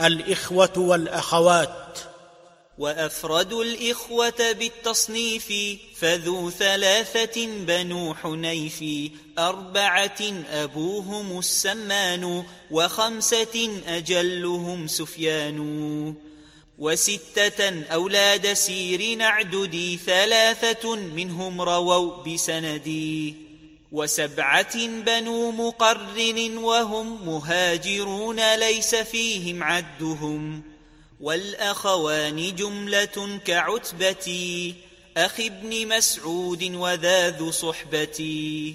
الإخوة والأخوات. وأفرد الإخوة بالتصنيف فذو ثلاثة بنو حنيف أربعة أبوهم السمان وخمسة أجلهم سفيان. وستة أولاد سير نعددي ثلاثة منهم رووا بسندي. وسبعة بنو مقرن وهم مهاجرون ليس فيهم عدهم والأخوان جملة كعتبتي أخ ابن مسعود وذا ذو صحبتي.